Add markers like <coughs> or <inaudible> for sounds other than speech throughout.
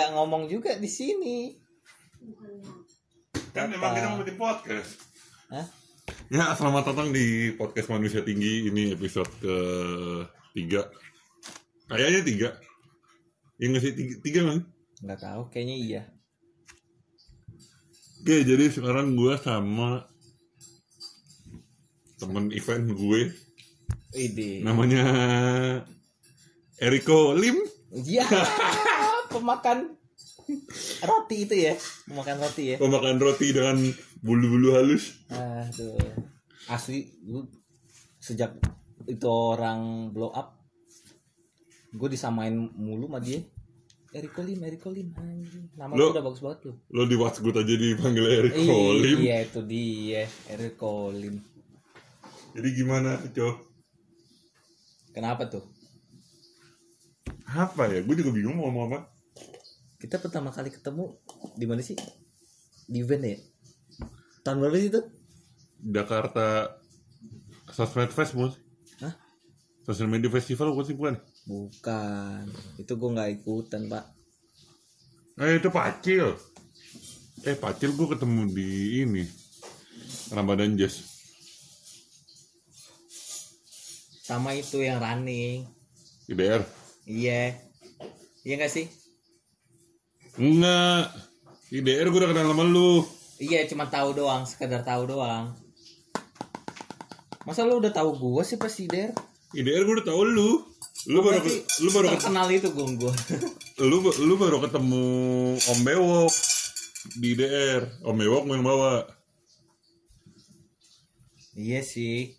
nggak ngomong juga di sini Kan emang kita mau bikin podcast. Hah? Ya, selamat datang di podcast Manusia Tinggi. Ini episode ke tiga. Kayaknya tiga. Ya nggak sih tiga, tiga kan? nggak tahu kayaknya iya Oke, jadi sekarang gue sama temen event gue ide namanya Eriko Lim. iya <laughs> pemakan roti itu ya pemakan roti ya Pemakan roti dengan bulu-bulu halus. aduh asli lu sejak itu orang blow up gue disamain mulu sama dia Eriko Lim Eriko Lim anjing nama Lu- lu udah bagus banget tuh Lo di WhatsApp aja dipanggil Eriko Lim. iya itu dia Eriko Lim Jadi gimana, Cok? kenapa tuh Apa ya? Gue juga bingung mau ngomong apa. Kita pertama kali ketemu di mana sih di event ya tahun berapa sih itu Jakarta Sosmed Fest, Bos. Hah? Sosial Media Festival bukan sih bukan? bukan itu gue nggak ikutan pak Eh itu Pacil. Eh Pacil gue ketemu di ini Ramadan Jazz. sama itu yang running IDR. iya iya gak sih Enggak. IDR gue udah kenal sama lu. iya cuma tahu doang sekedar tahu doang masa lu udah tahu gue sih pas der IDR gue udah tau lu. Lu baru Berarti lu baru terkenal itu gue gue <laughs> lu lu baru ketemu Om Bewok di IDR. Om Bewok yang bawa. iya sih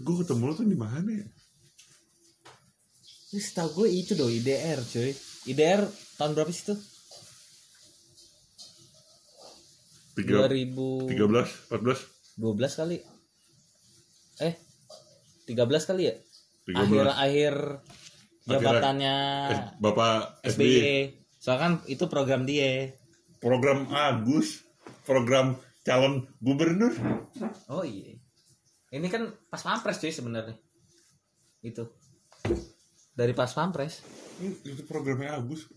Gue ketemu lu tuh di mana ya? Ini setahu gue itu doh IDR cuy IDR tahun berapa sih tuh? Tiga, 2012 13, 14 kali. Eh 13 kali ya? 13. akhir akhir jabatannya Eh, Bapak SBY. SBY soalnya kan itu program dia. Program Agus, program calon gubernur. oh iya. Ini kan pas pampres cuy sebenarnya. Itu dari pas pampres. Itu programnya Agus.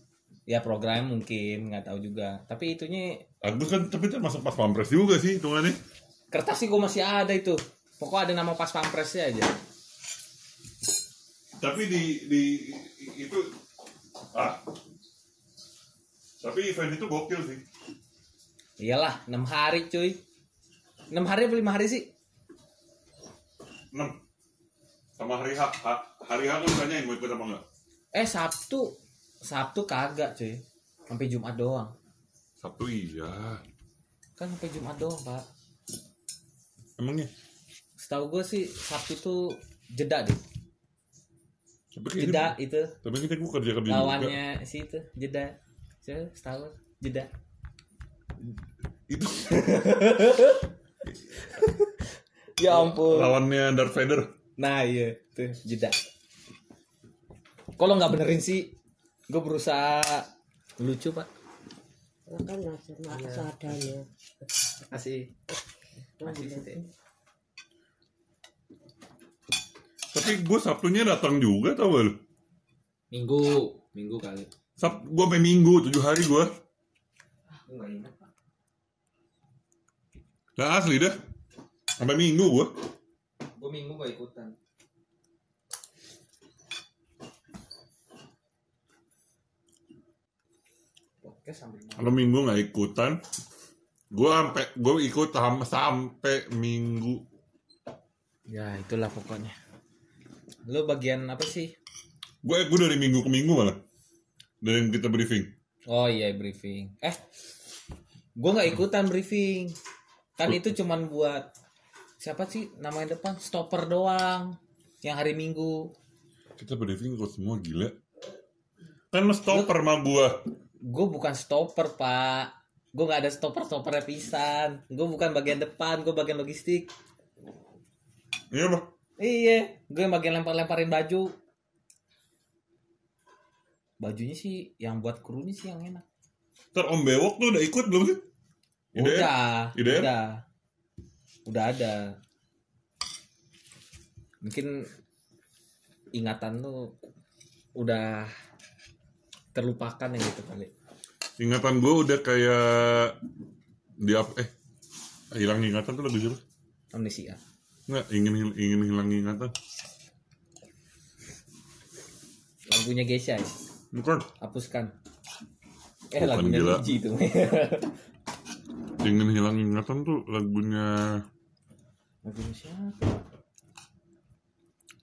ya program mungkin nggak tahu juga. Tapi itunya Agus kan tapi termasuk pas pampres juga sih hitungannya. kertas sih gue masih ada itu. Pokoknya ada nama pas pampresnya aja. Tapi di di itu ah. Tapi event itu gokil sih. iyalah enam hari cuy. Enam hari apa lima hari sih? 6 sama hari H, Ha- hari H kan tanyain mau ikut apa enggak? eh sabtu. Sabtu kagak cuy. Sampai jumat doang. Sabtu iya. kan sampai jumat doang pak. Emangnya? setahu gue sih sabtu itu jeda deh. Tapi jeda itu. Tapi kita gue kerja kerja juga. lawannya si itu jeda. Setahun jeda. Itu. <laughs> Ya ampun. Lawannya Darth Vader. Nah iya tuh jeda kalau nggak benerin sih gue berusaha lucu pak kan ngasih mak seadanya kasih sih Teh. Tapi gue Sabtunya datang juga tau gak lu? minggu minggu kali Sab gue sampai Minggu tujuh hari gue. Nah asli dah. Sampai Minggu gue. Gue minggu gak ikutan Kalau Minggu nggak ikutan, gue sampai gue ikut sam- sampai Minggu. ya itulah pokoknya lu bagian apa sih Gue gue dari Minggu ke Minggu malah. Dari yang kita briefing. oh iya briefing eh gue nggak ikutan briefing kan itu cuman buat siapa sih namanya depan stopper doang yang hari minggu Kita briefing kok semua gila. Kan lo stopper sama gue. gue bukan stopper pak gue nggak ada stopper stopper pisan gue bukan bagian depan gue bagian logistik Iya bah. iya gue yang bagian lempar lemparin baju bajunya sih yang buat krunya sih yang enak Ntar Om Bewok tuh udah ikut belum sih? IDR? udah IDR? udah udah ada. Mungkin ingatan lu udah terlupakan yang gitu kali. Ingatan gue udah kayak di apa eh hilang ingatan tuh lagu siapa? Amnesia. Nggak ingin ingin hilang ingatan. Lagunya Geisha ya? bukan. Hapuskan. Eh Bukan, lagunya gila. Biji itu <laughs> ingin hilang ingatan tuh lagunya lagunya siapa?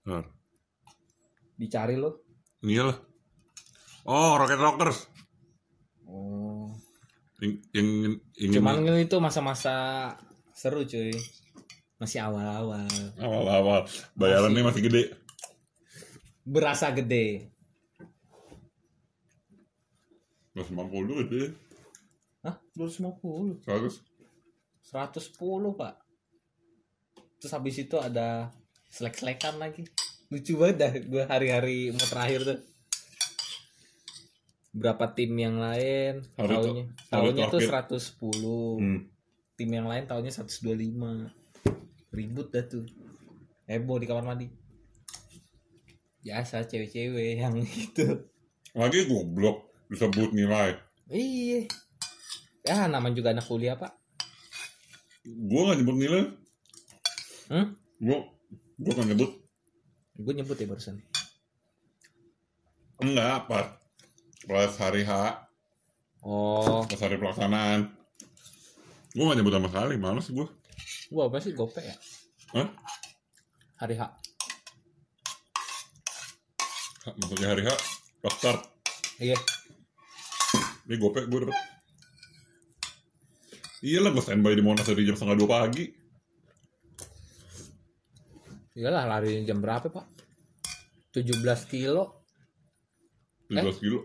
Bentar. dicari lo. Iyalah oh Rocket Rockers. Oh. Ingin ingin cuman itu masa-masa seru cuy. Masih awal-awal. Awal-awal. Bayarannya masih gede. Berasa gede. Dulu itu Hah? 250 Seratus 110 pak terus habis itu ada selek-selekan lagi. Lucu banget dah gue hari-hari mau terakhir tuh. Berapa tim yang lain? Hari tahunnya. Tahunnya tuh terakhir. 110 hmm. tim yang lain tahunnya 125 ribut dah tuh. Heboh di kamar mandi. Biasa cewek-cewek yang <laughs> itu. Lagi goblok disebut nilai. Iya. Ya namanya juga anak kuliah pak. Gue nggak nyebut nilai hmm? gue gue kan nyebut. Gue nyebut ya barusan. Enggak apa? Pas hari H. Oh. Pas hari pelaksanaan. Gue gak nyebut sama sekali males gue gua apa sih? Gope ya? Hah? hari H. Maksudnya hari H? Start iya. Ini gopek gue dapet iya lah gue standby di Monas dari jam setengah dua pagi iyalah lari jam berapa pak? 17 kilo. 17 kilo.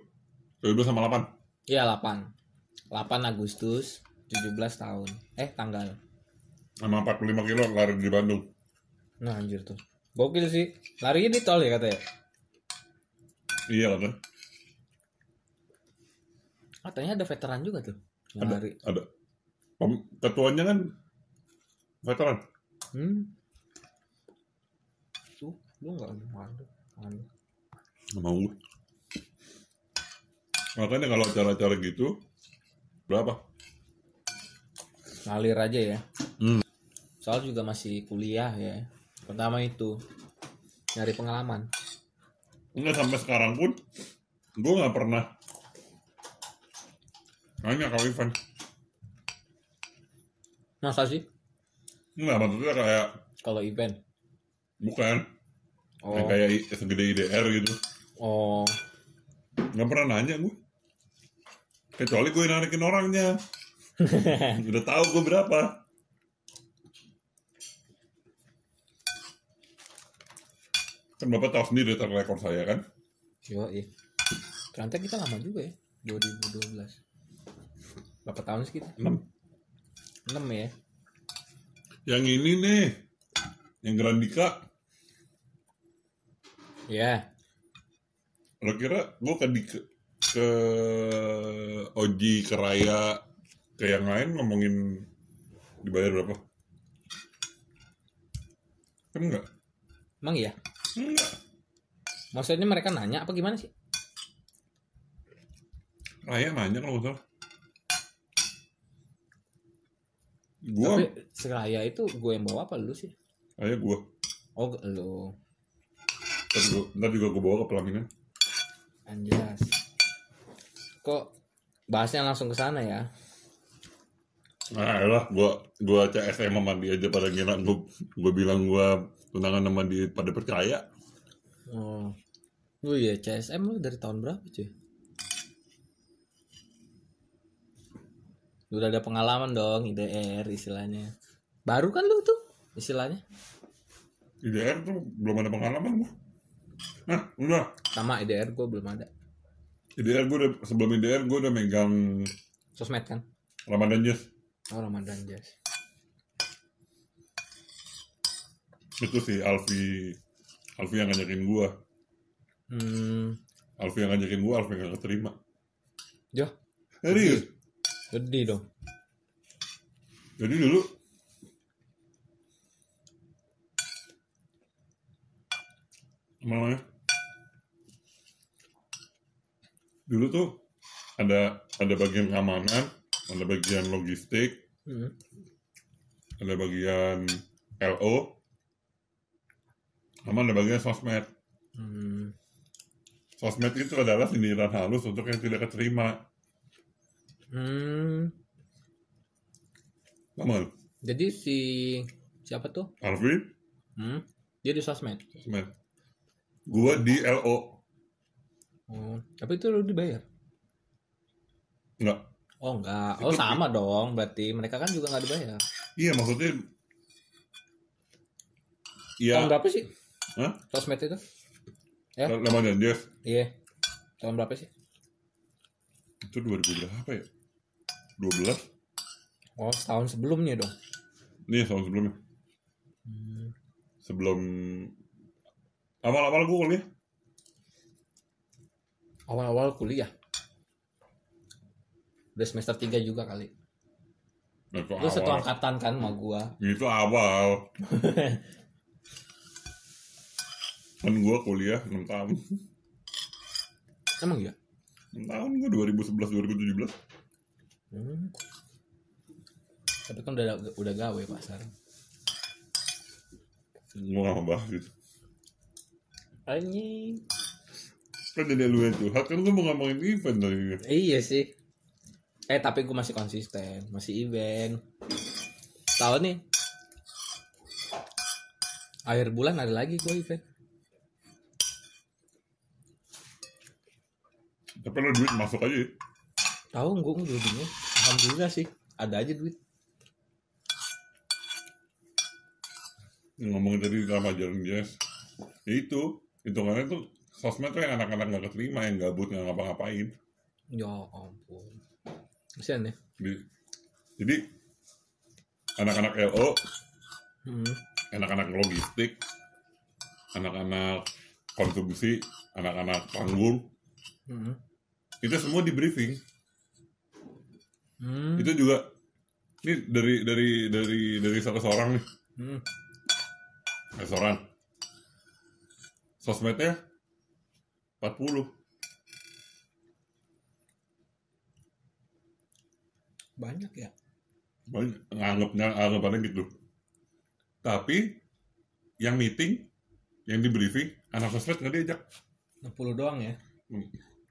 17 sama 8 iya 8 8 Agustus 17 tahun. Eh tanggal. Sama 45 kilo lari di Bandung. Nah anjir tuh. Gokil sih. Larinya di tol ya katanya? Iya kan katanya ada veteran juga tuh yang ada lari. ada. Ketuanya kan veteran. Hmm tuh lu nggak mau Anu. Nggak mau. Makanya kalau acara-acara gitu berapa? Ngalir aja ya. Hmm. soal juga masih kuliah ya. Pertama itu nyari pengalaman. Enggak sampai sekarang pun gue nggak pernah nanya kalau event. Masa sih? Enggak maksudnya kayak kalau event bukan oh yang kayak segede IDR gitu oh nggak pernah nanya gue kecuali gue narikin orangnya <laughs> udah tahu gue berapa kan bapak tahu sendiri tentang rekor saya kan Yo, iya. Ternyata kita lama juga ya. 2012. Berapa tahun sih kita? 6 6 ya. yang ini nih yang Grandika Iya. kira-kira gue ke di ke, ke Oji ke Raya ke yang lain ngomongin dibayar berapa kan enggak Emang iya? enggak Maksudnya mereka nanya apa gimana sih? Raya nanya kalau salah gua Tapi seraya itu gue yang bawa apa lu sih? Raya gua Oh, lu. Ntar, juga gua bawa ke pelaminan Anjas. Kok bahasnya langsung ke sana ya? nah lah gua gua CSM sama dia aja pada ngira gua gua bilang gua tunangan sama dia pada percaya Oh. Oh iya, CSM lu dari tahun berapa cuy? Udah ada pengalaman dong IDR istilahnya. Baru kan lu tuh istilahnya. IDR tuh belum ada pengalaman gua nah udah. Sama IDR gue belum ada. IDR gua udah sebelum IDR gua udah megang Sosmed kan? Ramadan Jazz. Oh Ramadan Jazz. itu si Alfi Alfi yang ngajakin gua. Hmm, Alfi yang ngajakin gua Alfi yang gak keterima. Yo, serius? Gede dong. jadi dulu? Apa namanya dulu tuh ada ada bagian keamanan ada bagian logistik Hmm. ada bagian LO sama ada bagian sosmed Hmm. sosmed itu adalah sindiran halus untuk yang tidak keterima Hmm. paham? Jadi si siapa tuh? Alvin Hmm. Dia di sosmed. sosmed gua di LO Oh, tapi itu lu dibayar? enggak Oh enggak. Oh Itu- sama dong. Berarti mereka kan juga nggak dibayar. iya maksudnya Tahun Iya, berapa sih? Hah? Sosmed itu? ya? Lemon dan Jazz Iya. Tahun berapa sih? itu 2000 berapa ya? 12? Oh, setahun sebelumnya dong. Nih tahun sebelumnya. Hmm. Sebelum awal-awal gue kuliah. Awal-awal kuliah. Udah semester 3 juga kali. Nah, itu Lu satu awal. angkatan kan sama gua. Itu awal. <laughs> kan gue kuliah 6 tahun. Emang iya? 6 tahun gue 2011 2017. Hmm. Tapi kan udah udah gawe pasar. Gue gak mau bahas gitu. Anjing. Kan jadi lu curhat kan gue mau ngomongin event tadi. Iya sih. Eh tapi gue masih konsisten, masih event. Tahu nih. Akhir bulan ada lagi gue event. Tapi lo duit masuk aja ya. Tahu gue duitnya. Alhamdulillah sih. Ada aja duit. Ngomongin tadi sama jalan jazz. Ya itu. Hitungannya tuh sosmed tuh yang anak-anak gak keterima, yang gabut, gak ngapa-ngapain. Ya ampun. Kesian ya. Jadi, jadi anak-anak LO, Hmm. anak-anak logistik, anak-anak kontribusi, anak-anak panggung, Hmm. itu semua di briefing. Hmm. Itu juga ini dari dari dari dari satu seorang nih, Hmm. restoran. Sosmednya 40. Banyak ya. Banyak, nganggapnya anggapannya gitu. Tapi yang meeting, yang di briefing, anak sosmed nggak diajak 60 doang ya.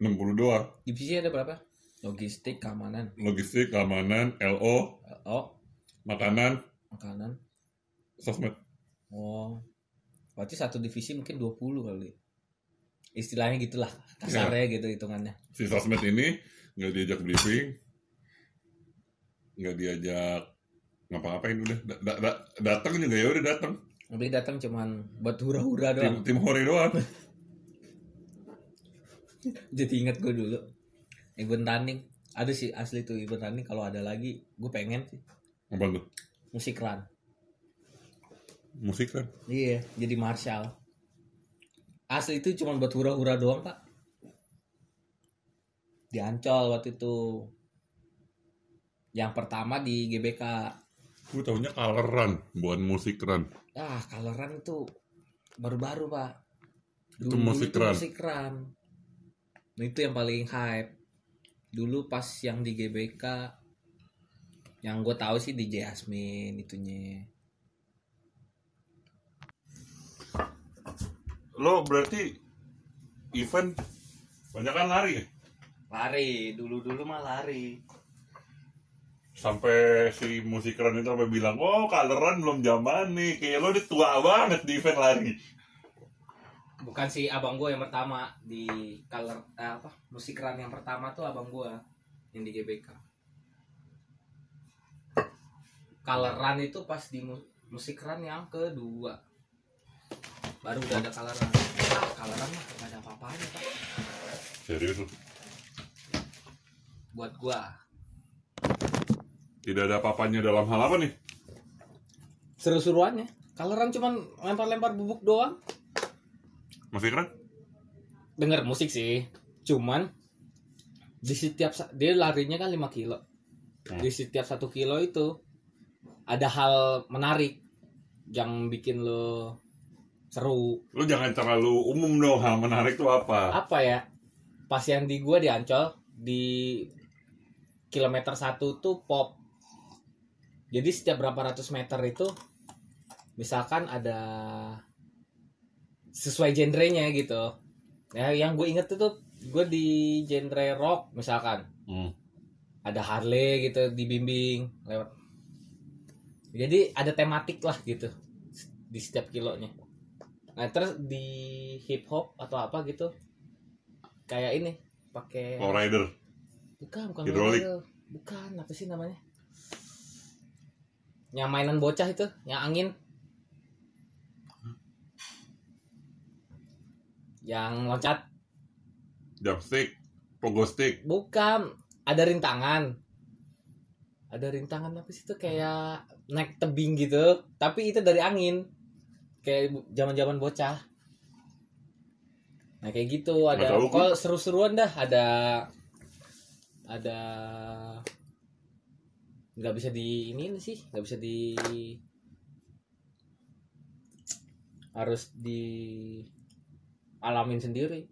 60 doang. Divisi ada berapa? Logistik, keamanan, Logistik, keamanan, LO, oh, makanan, makanan. sosmed. Oh. Berarti satu divisi mungkin 20 kali. Istilahnya gitulah, kasarnya gitu hitungannya. Si sosmed ini nggak diajak briefing, nggak diajak ngapa-ngapain udah da- da- da- datang juga ya udah datang Tapi datang cuman buat hura-hura tim doang. tim hore doang <laughs> Jadi inget gue dulu. Event running. Ada sih asli tuh event running kalau ada lagi gue pengen sih. apa tuh Musik run. musik kan Iya, jadi marshal. Asli itu cuma buat hura-hura doang, Pak. Di Ancol waktu itu. Yang pertama di GBK. gue tahunya coloran bukan musik run Ah, kaloran itu baru-baru, Pak. Itu musik run. musik run. Nah, itu yang paling hype. Dulu pas yang di GBK yang gue tahu sih di Jasmine itunya. Lo berarti event banyak kan lari ya Lari, dulu-dulu mah lari. sampai si musik run itu sampai bilang oh coloran belum zaman nih kayak lo udah tua banget di event lari Bukan si abang gue yang pertama di color eh, apa musik run yang pertama tuh abang gue yang di GBK. Color run itu pas di mu- musik run yang kedua. Baru udah ada. Ah, color run mah gak ada apa-apanya pak. serius lo Buat gua tidak ada apa-apanya dalam hal apa nih seru-seruannya. Run cuman lempar-lempar bubuk doang. musik run Denger musik sih. Cuman di setiap dia larinya kan 5 kilo. Hmm. Di setiap satu kilo itu ada hal menarik yang bikin lo seru. lo jangan terlalu umum dong hal menarik tuh apa Apa ya? pas yang di gua di Ancol di kilometer satu tuh pop jadi setiap berapa ratus meter itu misalkan ada sesuai genrenya gitu ya yang gue inget tuh gue di genre rock misalkan Hmm. ada Harley gitu dibimbing lewat jadi ada tematik lah gitu di setiap kilonya nah terus di hip hop atau apa gitu kayak ini pakai Flow Rider. bukan bukan Hidrolik. bukan apa sih namanya yang mainan bocah itu yang angin yang loncat Jumpstick. Pogo stick. bukan ada rintangan ada rintangan apa sih itu kayak naik tebing gitu tapi itu dari angin kayak zaman zaman bocah. Nah kayak gitu. Ada kalau seru-seruan dah ada ada nggak bisa di ini sih nggak bisa di harus di alamin sendiri.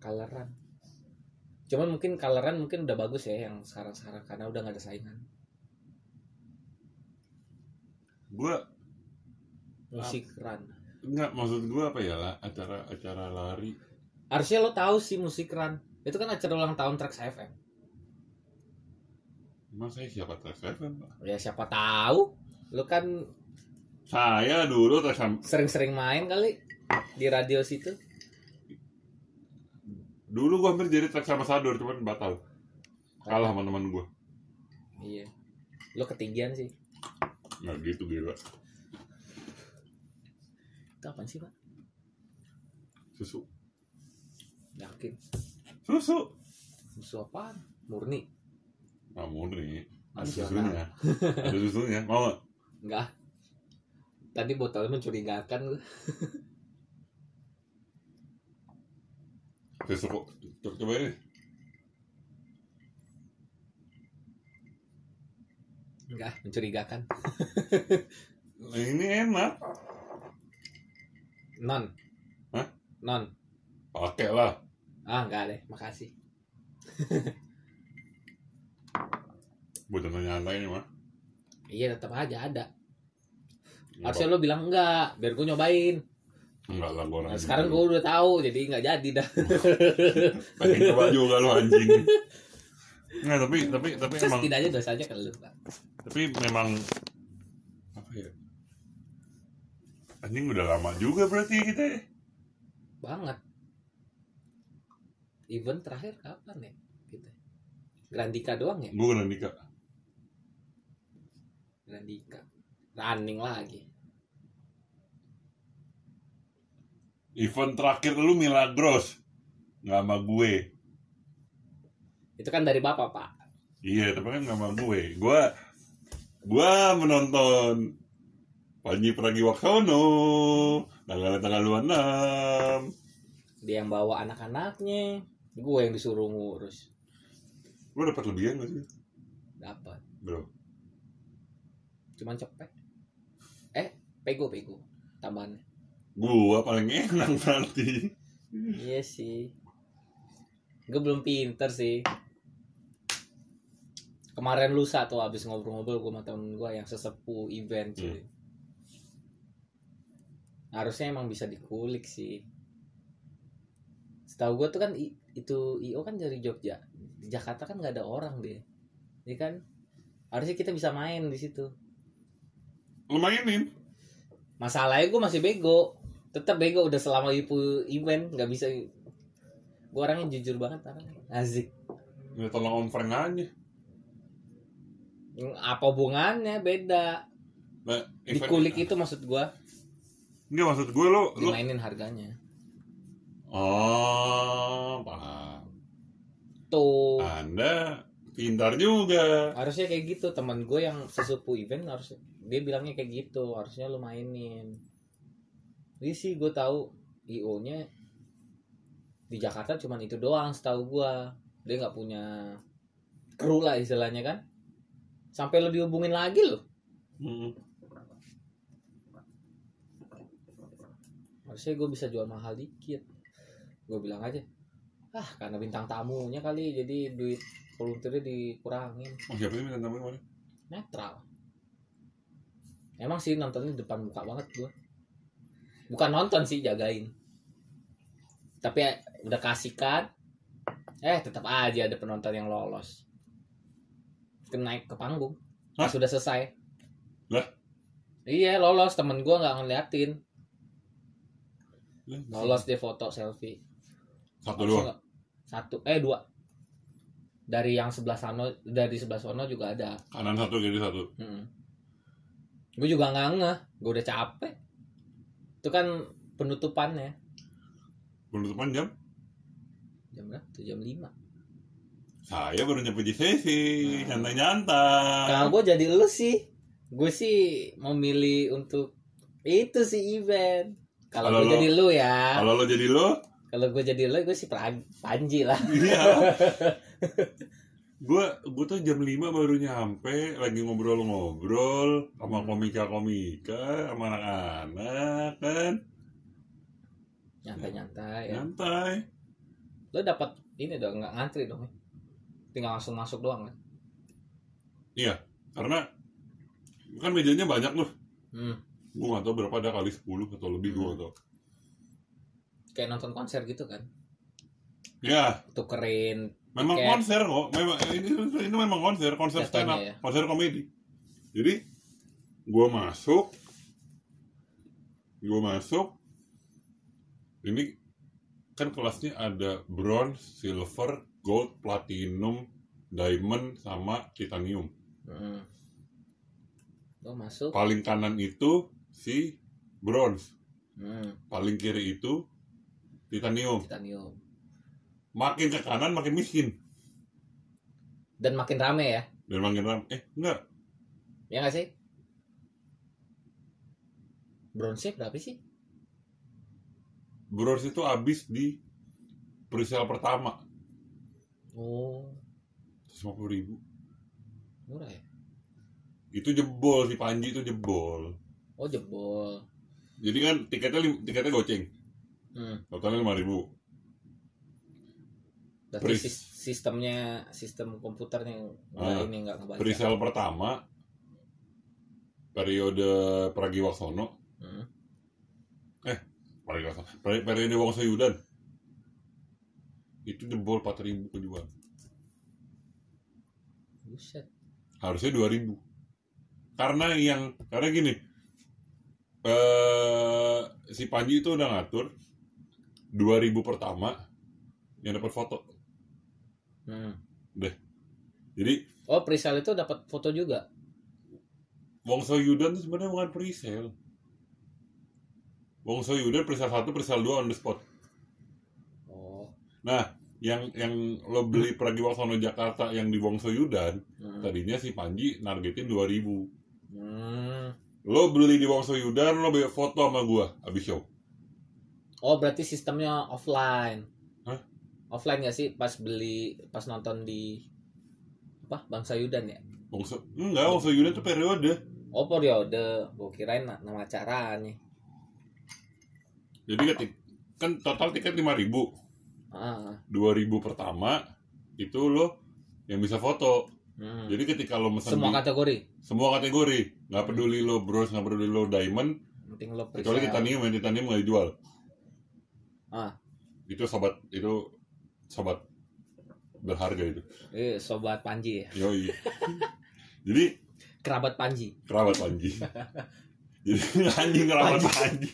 Coloran cuman mungkin coloran mungkin udah bagus ya yang sekarang-sekarang karena udah nggak ada saingan Gue musik run enggak maksud gue apa ya lah acara acara lari. harusnya lo tahu sih musik run itu kan acara ulang tahun Trax FM Emang saya siapa Trax FM? Pak? ya siapa tahu lo kan Saya dulu Trax sering-sering main kali di radio situ Dulu gue hampir jadi Trax Ambassador cuman batal. Kalah sama teman gue. iya lo ketinggian sih Nggak gitu gila. itu apaan sih pak Susu. yakin Susu. musuh apaan murni Nggak murni. Ada susunya. Ada susunya. Mau nggak? enggak tadi botolnya mencurigakan Susu kok. Co- Coba ini. Enggak mencurigakan <laughs> Nah, ini enak. non Hah? non Pakai lah. ah enggak deh makasih <laughs> Buat nyantai ini mah. iya tetap aja ada Nggak harusnya lo bilang enggak biar gue nyobain Enggak lah gue nah, sekarang gue udah tahu jadi nggak jadi dah <laughs> pengen coba juga lu anjing. Nggak tapi tapi tapi Terus emang setidaknya dosa aja ke lu tapi memang apa ya? Anjing udah lama juga berarti kita ya. banget event terakhir kapan ya kita Grandika doang ya Gue nikah. Grandika running lagi Event terakhir lu Milagros. Nggak sama gue. Itu kan dari bapak pak Iya, tapi kan nggak sama gue. Gue gue menonton Panji Pragiwaksono tanggal tanggal 26. dia yang bawa anak-anaknya gue yang disuruh ngurus Lu dapat lebihan gak sih? dapat Bro. cuman cepet eh pego pego tambahannya Gua paling enak nanti. iya sih gue belum pinter sih kemarin lusa tuh abis ngobrol-ngobrol gue sama temen gue yang sesepuh event cuy. Harusnya emang bisa dikulik sih. Setahu gue tuh kan i- itu io kan dari Jogja. Di Jakarta kan nggak ada orang deh ya kan? Harusnya kita bisa main di situ. Lu mainin. masalahnya gue masih bego. Tetap bego udah selama itu event nggak bisa. Gue orangnya jujur banget orangnya. Azik Ya tolong on Frank aja. Apa hubungannya? Beda. Nah, dikulik itu maksud gue Enggak maksud gue lo lo dimainin harganya. Oh, paham. tuh. Anda pintar juga. harusnya kayak gitu. Teman gue yang sesepuh event harus dia bilangnya kayak gitu. Harusnya lu mainin. Ini sih gue tahu io nya di Jakarta cuman itu doang setahu gue dia nggak punya kru lah istilahnya kan sampai lo dihubungin lagi loh Mm. harusnya gue bisa jual mahal dikit. Gue bilang aja ah karena bintang tamunya kali jadi duit volunteernya dikurangin. Oh siapa minta tamu kemarin? Netral. Emang sih nontonnya depan muka banget gue bukan nonton sih jagain. Tapi ya, udah kasihkan. Eh tetap aja ada penonton yang lolos kena naik ke panggung. Hah? Pas sudah selesai. Lah? iya lolos. Temen gue nggak ngeliatin. Lolos dia foto selfie. Satu nggak- satu. Eh dua. Dari yang sebelah sana dari sebelah sono juga ada. Kanan satu kiri satu? Gue juga nggak ngeh gue udah capek. Itu kan penutupannya. Penutupan jam? Jam berapa jam 5 saya baru nyampe di sesi Hmm. nyantai nyantai kalau gue jadi lu sih gue sih memilih untuk itu sih event kalau gue jadi lu ya kalau lo jadi lo kalau gue jadi lu gue sih Panji lah iya <laughs> gue gue tuh jam 5 baru nyampe lagi ngobrol-ngobrol sama Hmm. komika-komika sama anak-anak kan nyantai-nyantai ya. nyantai lo dapat ini dong nggak ngantri dong ya? Tinggal langsung masuk doang kan karena kan mejanya banyak tuh hmm. gue gak tau berapa ada kali 10 atau lebih gue Hmm. gak tau kayak nonton konser gitu kan ya tukerin memang Tiket. konser kok memang ini ini memang konser konser Jatuhnya stand up ya. konser komedi jadi gue masuk gue masuk ini kan kelasnya ada bronze silver gold platinum diamond sama titanium. Hmm. lo masuk. Paling kanan itu si bronze. Hmm. paling kiri itu titanium. Titanium. Makin ke kanan makin miskin. Dan makin rame ya? Dan makin ram eh enggak. Ya nggak sih? Bronze berapa sih? Bronze itu habis di presale pertama oh. 150 ribu. Murah ya? Itu jebol si Panji itu jebol. Oh jebol. Jadi kan tiketnya tiketnya goceng. Hmm. totalnya lima ribu. Berarti sis- sistemnya sistem komputernya nggak Ah, ini nggak ngebaca presale pertama periode Pragiwaksono. Hmm. Pragiwaksono. Peri- periode Wongso Yudan itu jebol 4 ribu kejual buset. Harusnya 2000 karena yang karena gini eh si Panji itu udah ngatur 2000 pertama yang dapat foto. Hmm. jadi oh presale itu dapat foto juga? Wongso Yudan itu sebenarnya bukan presale. Wongso Yudan presale 1 presale 2 on the spot nah yang yang lo beli Pragiwaksono Jakarta yang di Wongso Yudan hmm. tadinya si Panji nargetin 2000 Hmm. lo beli di Wongso Yudan lo beli foto sama gua abis show. Oh berarti sistemnya offline. Hah? offline nggak sih pas beli pas nonton di apa Bangsa Yudan ya? Wongso enggak Wongso Yudan itu periode. Oh periode. Gue kirain na- nama acaranya. Jadi ketik kan total tiket 5000 ah 2000 pertama itu lo yang bisa foto. hmm. Jadi ketika lo mesen semua di- kategori semua kategori, nggak peduli lo bronze, nggak peduli lo diamond, penting lo kecuali titanium yang titanium nggak dijual. Ah. Itu sobat itu sobat berharga itu. eh sobat Panji ya Yoi. <laughs> Jadi kerabat Panji kerabat Panji. <laughs> Jadi <laughs> anjing kerabat Panji. Panji.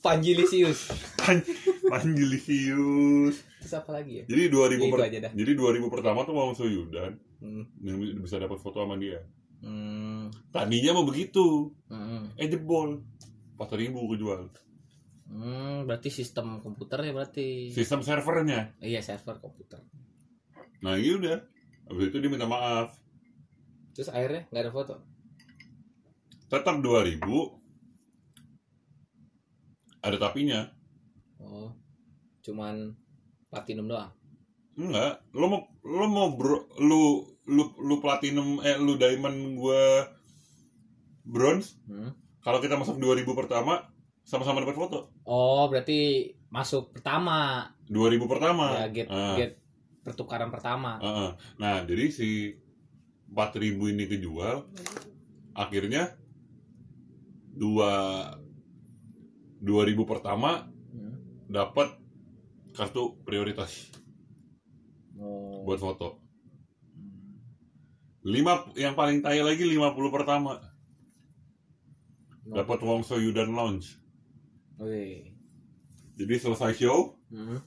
Panji Lisius Panji Lisius. terus apa lagi ya Jadi 2000 itu per- aja dah jadi 2000 pertama tuh Wong Soyudan hmm. yang bisa dapat foto sama dia. Hmm. Tadinya mau begitu, Hmm. eh jebol. 4000 kejual. Hmm, berarti sistem komputer ya berarti Sistem servernya. iya server komputer Nah, iya udah. Habis itu dia minta maaf. terus akhirnya nggak ada foto Tetap 2000. Ada tapinya. oh cuman platinum doang Enggak, lo mau lo mau bro, lu lu lu platinum eh lu diamond gua bronze. hmm. Kalau kita masuk 2000 pertama, sama-sama dapat foto Oh, berarti masuk pertama. 2000 pertama Ya, get Ah, get pertukaran pertama. ah, ah. nah jadi si 4000 ini kejual akhirnya dua 2000 pertama Hmm. dapat kartu prioritas Oh. buat foto lima yang paling tai lagi 50 pertama dapat Wongso Yudan Lounge Wih. jadi selesai show Hmm.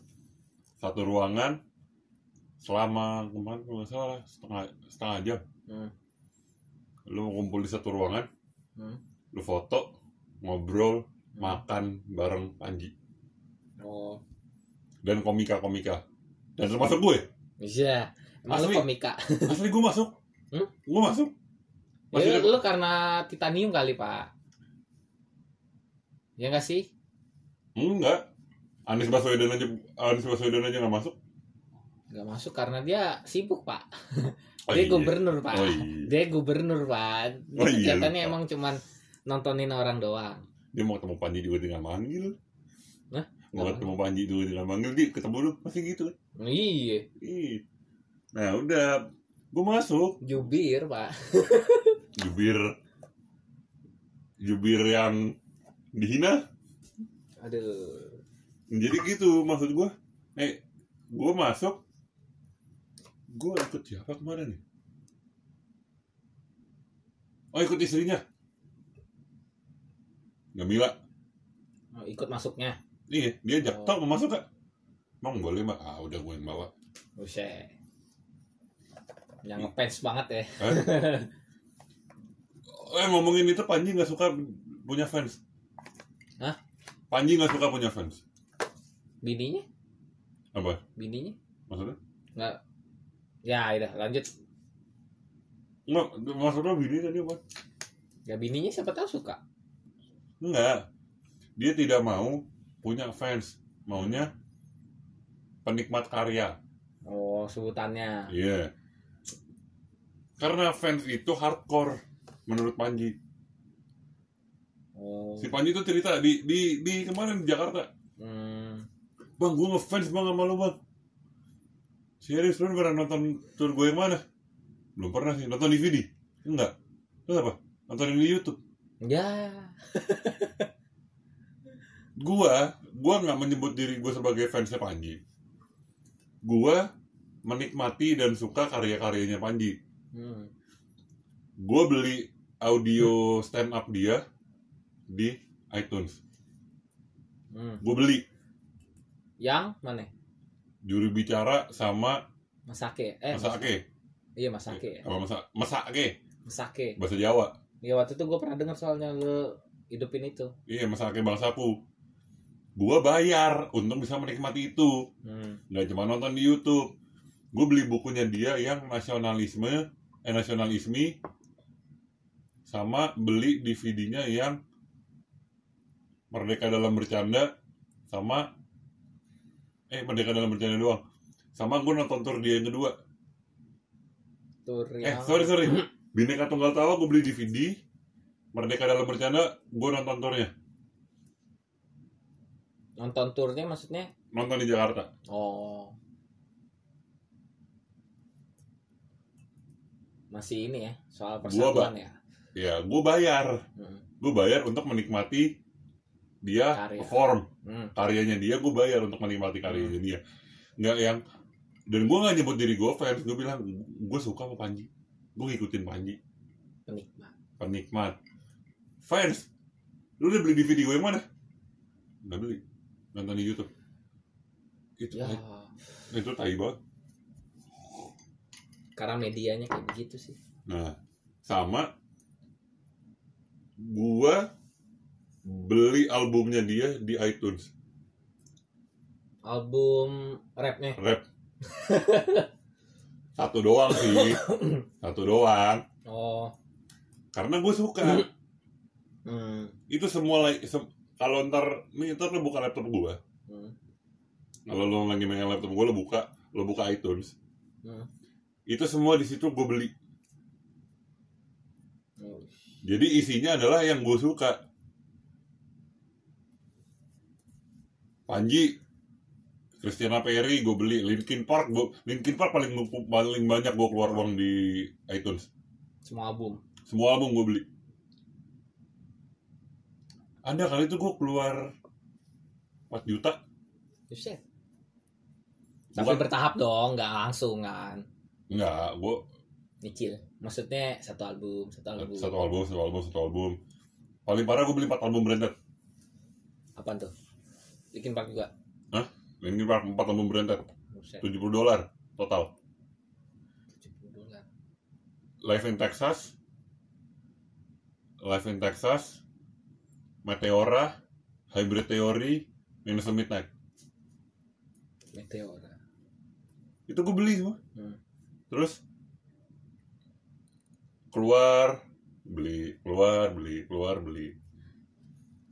satu ruangan selama kemarin kalau nggak salah setengah setengah jam Hmm. lu ngumpul di satu ruangan Hmm. lu foto ngobrol makan bareng Panji Oh. Dan komika komika dan termasuk gue Iya. Emang lu komika. <laughs> asli gue masuk Hmm? gue masuk Ya, masih lu karena titanium kali, Pak. Ya enggak sih? enggak Anies Baswedan aja Anies Baswedan aja nggak masuk Enggak masuk karena dia sibuk, Pak. Oh, dia iya. gubernur, Pak. oh iya Dia gubernur, Pak. Dia Oh, iya, kegiatannya emang cuman nontonin orang doang. dia mau ketemu Panji juga tinggal manggil Mau ketemu Panji juga tinggal manggil dia ketemu lu pasti gitu kan? Iya, Ih. nah udah. Gue masuk. Jubir, Pak. <laughs> jubir. Jubir yang dihina. Aduh. jadi gitu maksud gue eh gue masuk. Gue ikut siapa kemarin nih oh ikut istrinya. Gamila Oh, ikut masuknya. Iya dia ajak Oh. tau mau masuk gak emang boleh mbak ah udah gue yang bawa Buset. Yang ngefans banget ya. <laughs> eh ngomongin itu Panji nggak suka punya fans Hah? Panji nggak suka punya fans Bininya? apa Bininya? maksudnya Enggak. Ya, udah lanjut. Nggak, maksudnya bini tadi apa Ya bininya siapa tahu suka. Enggak. Dia tidak mau punya fans. Maunya penikmat karya. Oh, sebutannya. Iya. Karena fans itu hardcore menurut Panji. Oh. Si Panji itu cerita di di di kemarin di Jakarta. Hmm. Bang, gue ngefans bang sama lu bang. Serius lu pernah nonton tour gue yang mana? Belum pernah sih. Nonton DVD? Enggak. Lu apa? Nonton di YouTube. Ya. <laughs> Gua, gua nggak menyebut diri gue sebagai fansnya Panji. Gua menikmati dan suka karya-karyanya Panji. Hmm. Gue beli audio stand up dia di iTunes. Hmm. Gue beli Yang mana? juru bicara sama Masake. Eh, Masake. Iya, Masake. Apa masa Masake Masake. bahasa Jawa. Ya waktu itu gue pernah dengar soalnya lu hidupin itu. Iya, Masake bangsaku. Gua bayar untuk bisa menikmati itu. Hmm. nggak cuma nonton di YouTube. Gue beli bukunya dia yang nasionalisme, eh nasionalisme, sama beli DVD-nya yang Merdeka dalam bercanda, sama eh Merdeka dalam bercanda doang. Sama gue nonton tour dia yang kedua. Tur Eh yang sorry sorry, <clears throat> Bineka Tunggal Tawa gue beli DVD, Merdeka dalam bercanda gue nonton turnya, nonton turnya maksudnya? nonton di Jakarta. Oh. Masih ini ya, soal Gua, persatuan ya. Ya gue bayar, Hmm. gue bayar untuk menikmati dia Karya. perform. Hmm. karyanya dia gue bayar untuk menikmati karyanya dia nggak yang dan gue nggak nyebut diri gue fans gue bilang gue suka sama Panji gue ngikutin Panji Penikmat. penikmat fans lu udah beli DVD gue yang mana nggak beli nonton di YouTube. Itu Ya, itu tai banget. Karena medianya kayak begitu sih. nah sama gue beli albumnya dia di iTunes. Album rapnya. rap. <laughs> Satu doang sih. <coughs> Satu doang. Oh. karena gue suka. Hmm. itu semua like, kalau ntar nih ntar lo buka laptop gue Hmm. kalau lo lagi main laptop gue lo buka lo buka iTunes. Hmm. itu semua di situ gue beli. Oh. jadi isinya adalah yang gue suka. Panji Christiana Perry gue beli. Linkin Park gue Linkin Park paling paling banyak gue keluar uang di iTunes. Semua album? Semua album gue beli ada kali itu gue keluar 4 juta Buset. Tapi Bukan- bertahap dong, nggak langsung kan. enggak gue Nyicil. Maksudnya satu album, satu album. satu album satu album satu album paling parah gue beli 4 album branded Apaan tuh? Bikin Park juga. Linkin Park 4 album branded Buset. 70 dolar total 70 dolar. Live in Texas Live in Texas Meteora Hybrid Theory Minus the Midnight. Meteora. itu gue beli semua. Hmm. terus? Keluar beli keluar beli keluar beli.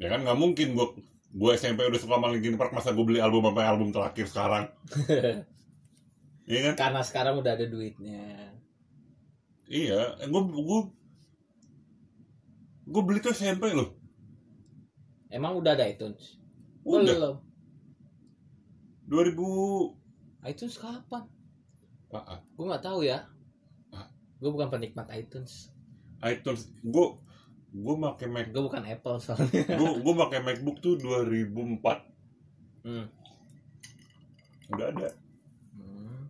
Ya kan nggak mungkin gue gue SMP udah suka sama Linkin Park masa gue beli album sampai album terakhir sekarang? <laughs> Iya kan? Karena sekarang udah ada duitnya. iya gue gue gue beli tuh SMP loh Emang udah ada iTunes? udah Belum. 2000 iTunes kapan? ah, Gue nggak tahu ya. Gue bukan penikmat iTunes. iTunes gue gue pakai Mac Gue bukan Apple soalnya. <laughs> gue gue pakai MacBook tuh 2004 Hmm. udah ada Hmm.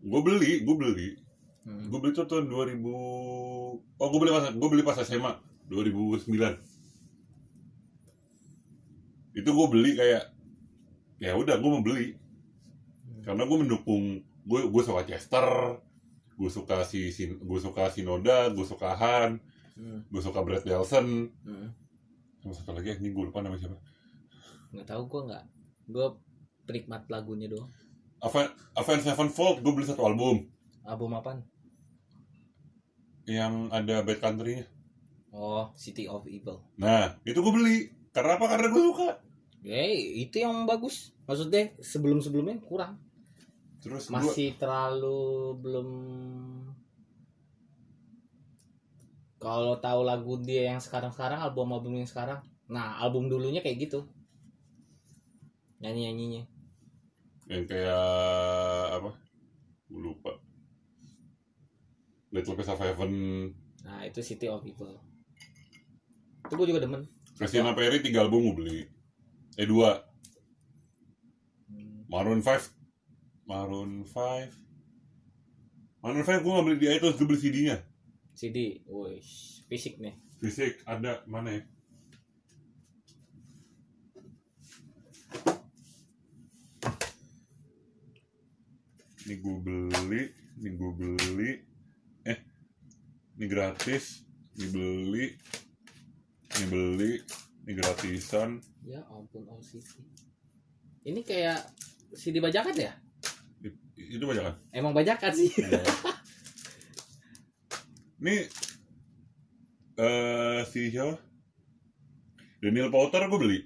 gue beli gue beli Hmm. gue beli tuh tahun 2000 oh gue beli pas gue beli pas SMA 2009 itu gue beli kayak ya udah gue mau beli karena gue mendukung gue gue suka Chester gue suka si, si gue suka Sinoda gue suka Han Hmm. gue suka Brad Delson Hmm. sama satu lagi ini gue lupa nama siapa Nggak tahu gue nggak. Gue penikmat lagunya doang. Avenged Avenged Sevenfold gue beli satu album Album apaan? Yang ada Bad Country-nya Oh, City of Evil. nah itu gue beli karena apa karena gue suka Eh, itu yang bagus. Maksudnya sebelum-sebelumnya kurang. terus Masih terlalu belum kalau tahu lagu dia yang sekarang-sekarang album-album yang sekarang. Nah, album dulunya kayak gitu. Nyanyi-nyanyinya. yang kayak apa gue lupa Little Piece of Heaven Nah, itu City of Evil. Itu gue juga demen. Christina Perry tiga album gue beli. Eh dua. Hmm. Maroon 5 Maroon 5 Maroon 5 gue gak beli di iTunes gue beli CD-nya CD, woi, fisik nih. fisik ada. Mana ya? Ini gue beli ini gue beli ini gratis ini beli ini beli ini gratisan. Ya ampun, all. Ini kayak CD bajakan ya? Itu banyak kan Emang bajakan sih. ini eh si siapa? Daniel Powter gue beli.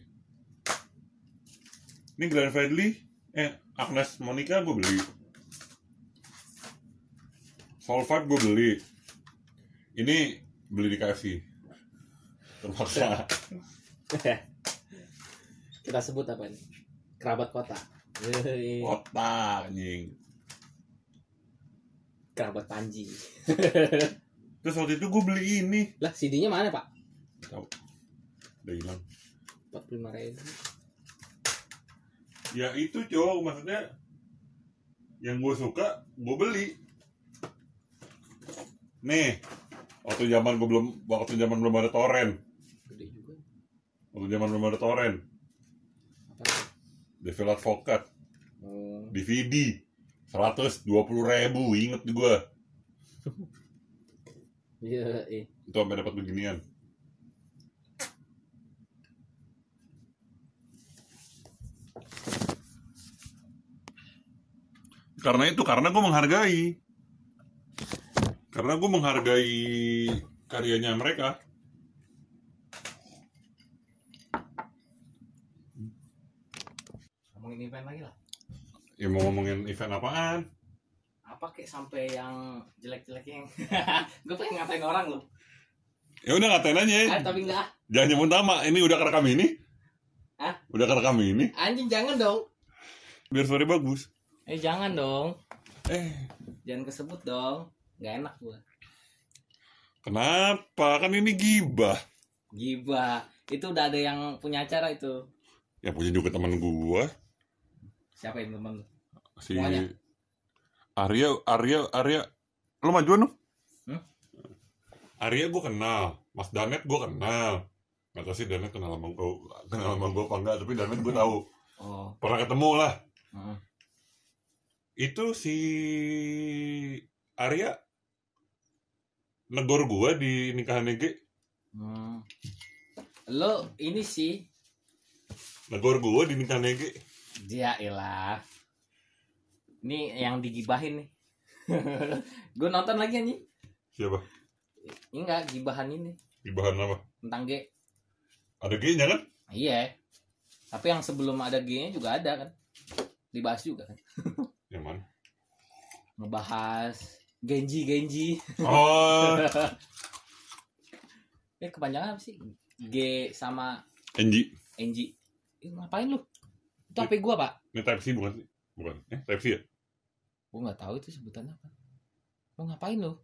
Ini Glenn Fredly eh Agnes Monica gue beli. Soul Five gue beli ini beli di KFC terpaksa Kita sebut apa ini? Kerabat kota. Kota anjing Kerabat Panji. terus waktu itu gue beli ini Lah, CD-nya mana, Pak? tahu udah hilang 45 ribu. ya itu cowok maksudnya yang gue suka gue beli nih waktu zaman gue belum waktu zaman belum ada torrent Gede juga. waktu zaman belum ada torrent? Devil Advocate Oh. DVD 120 ribu inget gue <laughs> Iya, eh. itu sampai dapat beginian karena itu karena gue menghargai karena gue menghargai karyanya mereka Ngomongin event lagi lah. ya mau ngomongin event apaan Apa kayak sampai yang jelek-jeleknya yang <laughs> gue pengen ngatain orang loh. Ya udah ngatain aja. Ah, tapi enggak. Jangan nyebut nama. Ini udah kerekam ini. Hah? Udah kerekam ini. Anjing jangan dong. Biar suara bagus. Eh jangan dong. Eh, Jangan kesebut dong. Nggak enak gua. kenapa? Kan ini gibah. Gibah. Itu udah ada yang punya acara itu. Ya punya juga teman gua. Siapa yang temen lu? Si Semuanya. Arya, Arya, Arya. Lo majuan dong? Hmm? Arya gua kenal. Mas Danet gua kenal. Gak tau sih Danet kenal sama gua, kenal sama gua apa enggak. Tapi Danet gua tahu. Oh. Pernah ketemu lah. heeh. Itu si Arya negor gua di nikahan Ege. Hmm. Lo ini sih Negor gua di nikahan Ege. dia ilah. Ini yang digibahin nih. <laughs> gue nonton lagi nih. Siapa? Enggak, gibahan ini Di bahan apa? tentang G. Ada G-nya kan? Iya. Tapi yang sebelum ada G-nya juga ada kan. Dibahas juga kan. <laughs> Yang mana? Ngebahas Genji Genji. Oh, <laughs> Eh kepanjangan apa sih? G sama NG. NG. Eh, ngapain lu? Itu HP gua, Pak. Ini Type C bukan sih? Bukan. Eh, Type C ya? Gua nggak tahu itu sebutannya apa. Mau ngapain lu?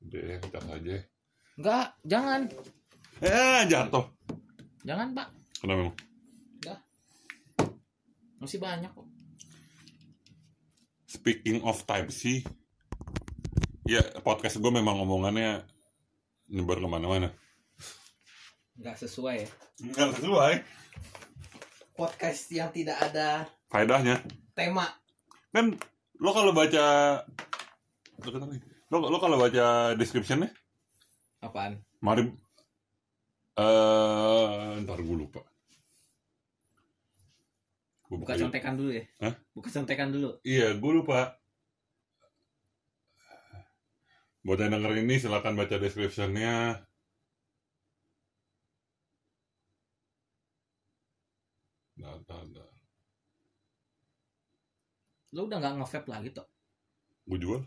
Udah, ya, kita aja. Enggak, jangan. Eh, jatuh. Jangan, Pak. Kenapa emang? Masih banyak kok. Speaking of Type C, ya podcast gue memang omongannya nyebar ke mana-mana. Nggak sesuai ya. Enggak sesuai. Podcast yang tidak ada Faedahnya. tema. Kan lo kalau baca Deketan lagi. lo, lo kalau baca descriptionnya Apaan? mari eh ntar gue lupa Gua Buka buka- contekan dulu ya. Hah? Buka contekan dulu. Iya, gue lupa. Buat yang denger ini silahkan baca description-nya. Nah, nah, nah. Lu udah nggak nge-vape lagi toh? Gue jual.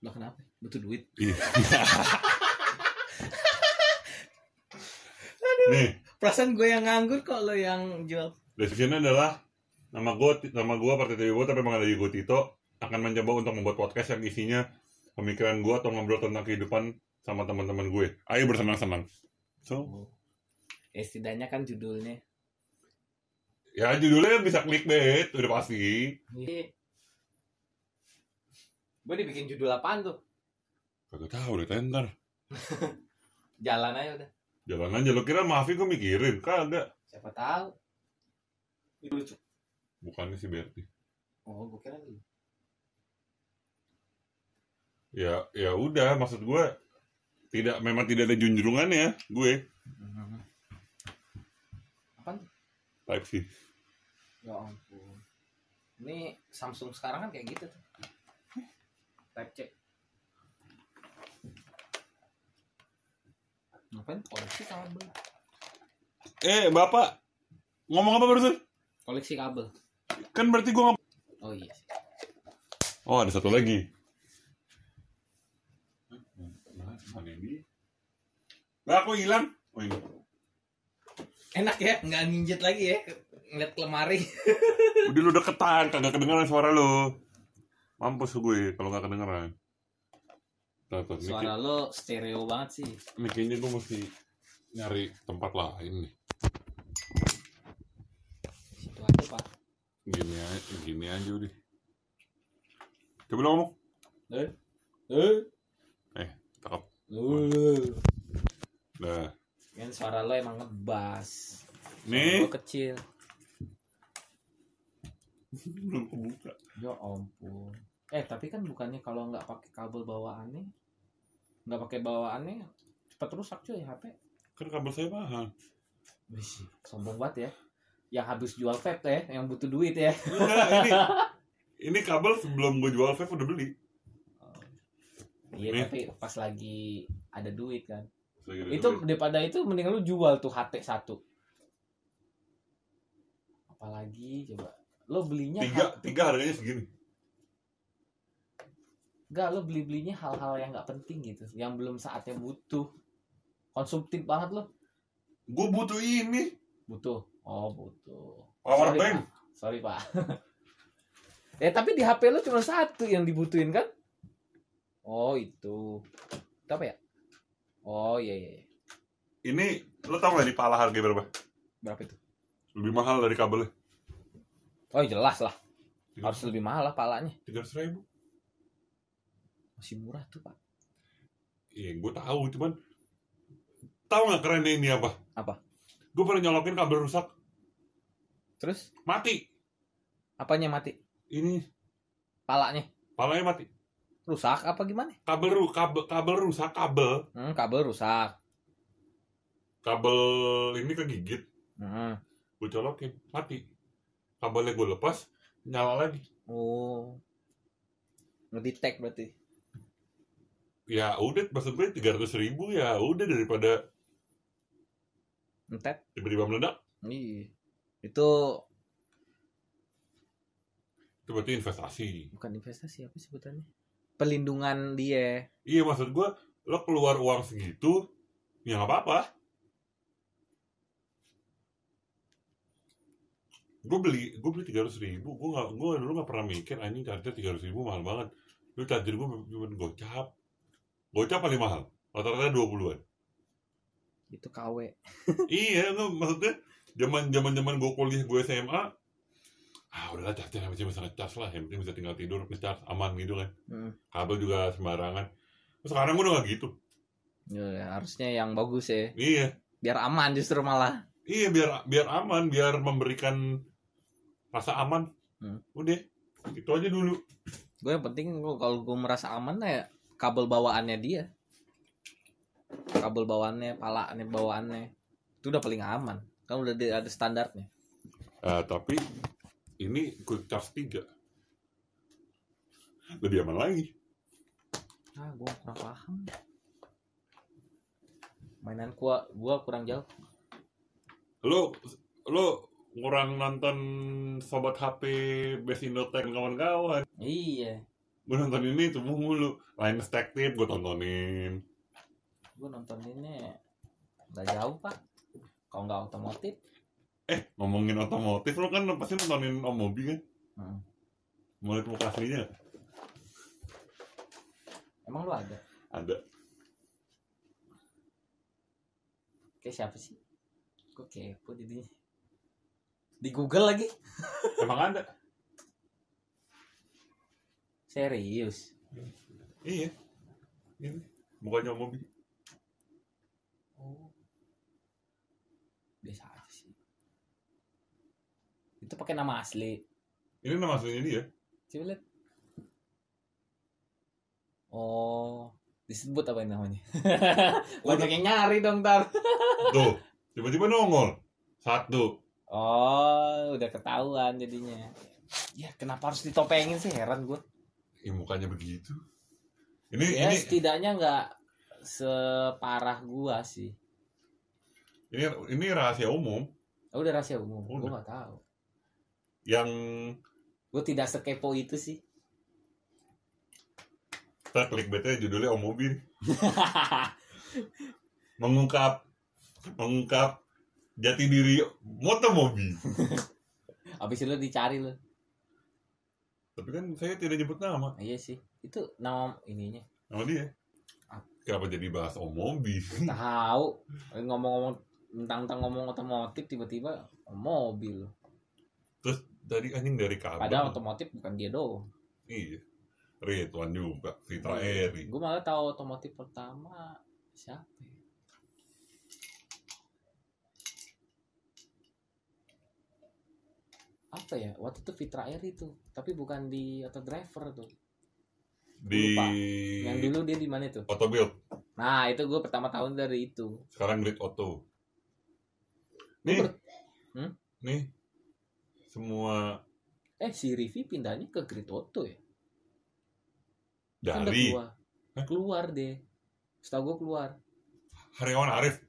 Lah kenapa? Butuh duit. Iya. <laughs> Nih, Perasaan gue yang nganggur kok lo yang jual. description-nya adalah nama gue, nama gue Partai Dewi tapi emang ada Ego Tito akan mencoba untuk membuat podcast yang isinya pemikiran gue atau ngobrol tentang kehidupan sama teman-teman gue. Ayo bersenang-senang. So, Ya, setidaknya kan judulnya. Ya judulnya bisa clickbait, udah pasti. Iya. Gue dibikin judul apaan tuh? Kagak tahu deh tender. <laughs> Jalan aja udah. Jalan aja lo kira maafin gue mikirin, kagak. Siapa tahu. Itu lucu. Bukannya si Berti. Oh, gue kira. Ya ya udah maksud gue tidak memang tidak ada junjungannya gue Apaan tuh? type C. Ya ampun. Ini Samsung sekarang kan kayak gitu tuh. Type C. Ngapain koleksi kabel? Eh bapak ngomong apa barusan? Koleksi kabel. Kan berarti gue. Oh iya. Oh ada satu lagi. Mana ini? Lah aku hilang. Oh ini. Enak ya, nggak ninjet lagi ya. Ngeliat ke lemari. <laughs> Udah lu deketan, kagak kedengeran suara lu. Mampus gue kalau nggak kedengeran. Tuh, tuh, Suara lo stereo banget sih. Ini kayaknya gue mesti nyari tempat lain nih. Situ aja pak. Gini aja, gini aja udah. Coba lo ngomong. Eh? Eh? Eh, cakep. Uh. Nah, Kan suara lo emang ngebas. nih Lo kecil. belum kebuka. Ya ampun. Eh tapi kan bukannya kalau nggak pakai kabel bawaannya, nggak pakai bawaannya cepat rusak cuy HP. Kan kabel saya mahal. Wih, sombong banget ya. Yang habis jual vape teh, yang butuh duit ya. Enggak, ini <laughs> ini kabel sebelum gue jual vape udah beli. Iya tapi pas lagi ada duit kan. Lagi ada itu duit. daripada itu mending lu jual tuh HT satu. Apalagi coba. Lo belinya tiga hal- tiga harganya segini. Enggak, lo beli-belinya hal-hal yang nggak penting gitu, yang belum saatnya butuh. konsumtif banget lo gue butuh ini butuh oh butuh power Sorry, bank Pak. sorry pak eh <laughs> tapi di HP lo cuma satu yang dibutuhin kan oh itu. Itu apa ya? Oh iya iya iya. ini lo tau gak di pala harga berapa? Berapa itu? Lebih mahal dari kabelnya. Oh jelas lah. Harus lebih mahal lah palanya. tiga ratus ribu. Masih murah tuh pak. Iya gue tahu cuman tahu nggak kerennya ini apa? Apa? gue pernah nyolokin kabel rusak. Terus? Mati. Apanya mati? Ini. Palanya? Palanya mati rusak apa gimana? Kabel ru kabel kabel rusak kabel. Hmm, kabel rusak. Kabel ini kegigit. Hmm. gue colokin mati. Kabelnya gue lepas nyala lagi. Oh. Ngedetect berarti. Ya udah maksud gue tiga ratus ribu ya udah daripada entet tiba-tiba meledak. Iya. Itu itu berarti investasi. Bukan investasi apa sebutannya pelindungan dia. Iya maksud gue lo keluar uang segitu ya nggak apa-apa. Gue beli gue beli tiga ratus ribu. Gue nggak gue dulu nggak pernah mikir anjing charger tiga ratus ribu mahal banget. Lu charger gue cuma gocap. Gocap paling mahal rata-rata dua puluhan. Itu KW iya nggak maksudnya zaman zaman zaman gue kuliah gue SMA ah udahlah charger yang bisa ngecas lah. Yang penting bisa tinggal tidur ngecas aman gitu kan. Hmm. kabel juga sembarangan. Sekarang gue udah gak gitu. Ya, harusnya yang bagus ya. Iya. Biar aman justru malah. Iya biar biar aman biar memberikan rasa aman. Hmm. udah itu aja dulu. Gue yang penting kalau gue merasa aman ya kabel bawaannya dia. Kabel bawaannya palanya bawaannya. Itu udah paling aman. Kan udah ada standarnya. Eh, tapi ini quick charge 3 lebih aman lagi. Ah gue kurang paham. Mainan gua gua kurang jauh. Lo lo kurang nonton sobat HP Best Indotech dan kawan-kawan. Iya. Gue nonton ini tuh mulu. Lain stack tip gue tontonin. Gue nonton ini nggak jauh pak. Kalau nggak otomotif eh ngomongin otomotif lo kan pasti nontonin Om Mobi kan? Hmm. mau lihat muka aslinya emang lu ada? Ada. Kayak siapa sih? Gue kepo jadinya? Di Google lagi? <laughs> Emang ada? Serius? Iya. Ini mukanya Om Mobi oh biasa itu pakai nama asli. Ini nama aslinya dia? Coba lihat. Oh disebut apa namanya? <laughs> Banyak yang nyari dong tar. <laughs> Tuh tiba-tiba nongol. Satu. Oh udah ketahuan jadinya. Ya kenapa harus ditopengin sih? Heran gue Ih, mukanya begitu. Ini ya ini. setidaknya nggak separah gua sih. Ini ini rahasia umum. Oh, udah rahasia umum? Udah. gua nggak tahu yang gua tidak sekepo itu sih. Kita clickbaitnya judulnya Om Mobi <laughs> mengungkap mengungkap jati diri moto mobi <laughs> abis itu dicari lo tapi kan saya tidak nyebut nama. Iya sih. Itu nama ininya. Nama dia. Kenapa jadi bahas Om Mobi <laughs> tahu. Ngomong-ngomong tentang tentang ngomong otomotif tiba-tiba mobil dari anjing dari kabel. Padahal otomotif bukan dia doang. Iya. Ridwan juga Fitra Eri. Gua malah tahu otomotif pertama siapa ya? apa ya? Waktu itu Fitra Eri tuh tapi bukan di auto driver tuh. Di Lupa. yang dulu dia di mana tuh? Auto Build nah itu gue pertama tahun dari itu. Sekarang Grid Auto. Nih. ber- nih semua. Eh si Rivi pindahnya ke Grid Auto ya kan dari keluar. Hah? keluar deh. Setahu gue keluar. Haryawan Arif.